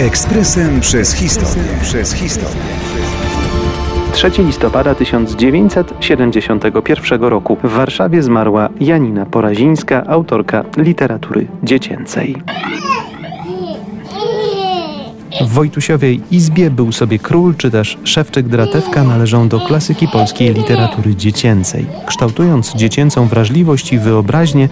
Ekspresem przez historię. Przez historię. 3 listopada 1971 roku w Warszawie zmarła Janina Porazińska, autorka literatury dziecięcej. W Wojtusiowej Izbie był sobie król, czy też Szewczyk Dratewka należą do klasyki polskiej literatury dziecięcej. Kształtując dziecięcą wrażliwość i wyobraźnię,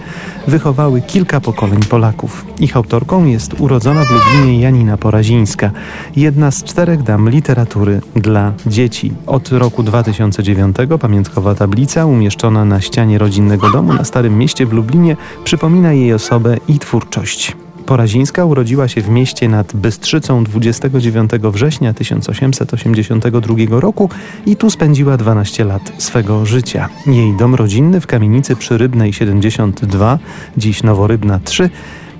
wychowały kilka pokoleń Polaków. Ich autorką jest urodzona w Lublinie Janina Porazińska, jedna z czterech dam literatury dla dzieci. Od roku 2009 pamiątkowa tablica umieszczona na ścianie rodzinnego domu na Starym Mieście w Lublinie przypomina jej osobę i twórczość. Porazińska urodziła się w mieście nad Bystrzycą 29 września 1882 roku i tu spędziła 12 lat swego życia. Jej dom rodzinny w kamienicy przy Rybnej 72, dziś Noworybna 3,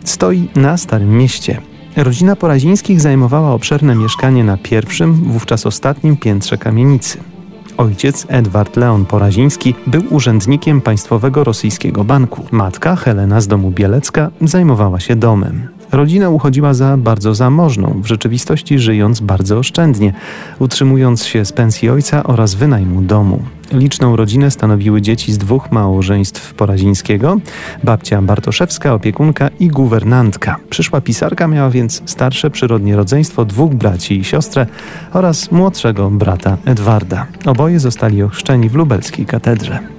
stoi na Starym Mieście. Rodzina Porazińskich zajmowała obszerne mieszkanie na pierwszym, wówczas ostatnim piętrze kamienicy. Ojciec Edward Leon Poraziński był urzędnikiem Państwowego Rosyjskiego Banku. Matka Helena z domu Bielecka zajmowała się domem. Rodzina uchodziła za bardzo zamożną, w rzeczywistości żyjąc bardzo oszczędnie, utrzymując się z pensji ojca oraz wynajmu domu. Liczną rodzinę stanowiły dzieci z dwóch małżeństw Porazińskiego, babcia Bartoszewska, opiekunka i guwernantka. Przyszła pisarka miała więc starsze przyrodnie rodzeństwo dwóch braci i siostrę oraz młodszego brata Edwarda. Oboje zostali ochrzczeni w lubelskiej katedrze.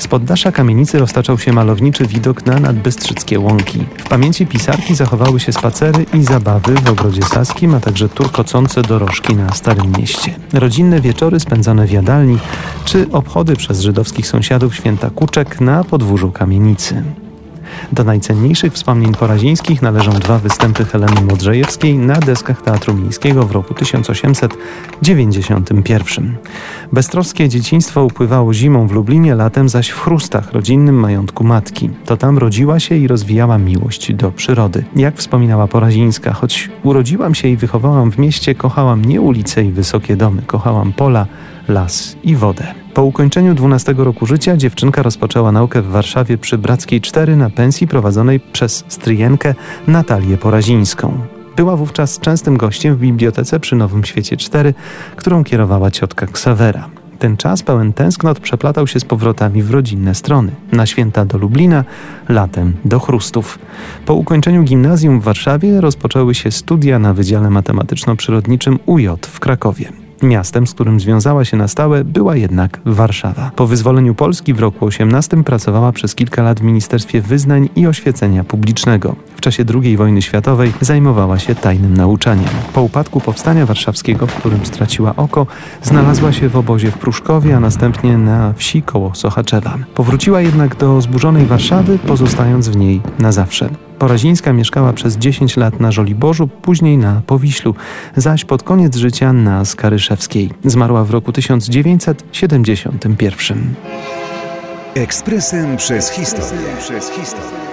Z poddasza kamienicy roztaczał się malowniczy widok na nadbystrzyckie łąki. W pamięci pisarki zachowały się spacery i zabawy w ogrodzie saskim, a także turkocące dorożki na Starym Mieście. Rodzinne wieczory spędzone w jadalni, czy obchody przez żydowskich sąsiadów święta Kuczek na podwórzu kamienicy. Do najcenniejszych wspomnień porazińskich należą dwa występy Heleny Modrzejewskiej na deskach Teatru Miejskiego w roku 1891. Beztroskie dzieciństwo upływało zimą w Lublinie, latem zaś w Chrustach, rodzinnym majątku matki. To tam rodziła się i rozwijała miłość do przyrody. Jak wspominała Porazińska, choć urodziłam się i wychowałam w mieście, kochałam nie ulice i wysokie domy, kochałam pola, las i wodę. Po ukończeniu 12 roku życia dziewczynka rozpoczęła naukę w Warszawie przy Brackiej 4 na pensji prowadzonej przez stryjenkę Natalię Porazińską. Była wówczas częstym gościem w bibliotece przy Nowym Świecie 4, którą kierowała ciotka Ksawera. Ten czas pełen tęsknot przeplatał się z powrotami w rodzinne strony. Na święta do Lublina, latem do Chrustów. Po ukończeniu gimnazjum w Warszawie rozpoczęły się studia na Wydziale Matematyczno-Przyrodniczym UJ w Krakowie. Miastem, z którym związała się na stałe, była jednak Warszawa. Po wyzwoleniu Polski w roku 18 pracowała przez kilka lat w Ministerstwie Wyznań i Oświecenia Publicznego. W czasie II wojny światowej zajmowała się tajnym nauczaniem. Po upadku powstania warszawskiego, w którym straciła oko, znalazła się w obozie w Pruszkowie, a następnie na wsi koło Sochaczewa. Powróciła jednak do zburzonej Warszawy, pozostając w niej na zawsze. Porazińska mieszkała przez 10 lat na Żoliborzu, później na Powiślu, zaś pod koniec życia na Skaryszewskiej. Zmarła w roku 1971. Ekspresem przez historię. Przez historię.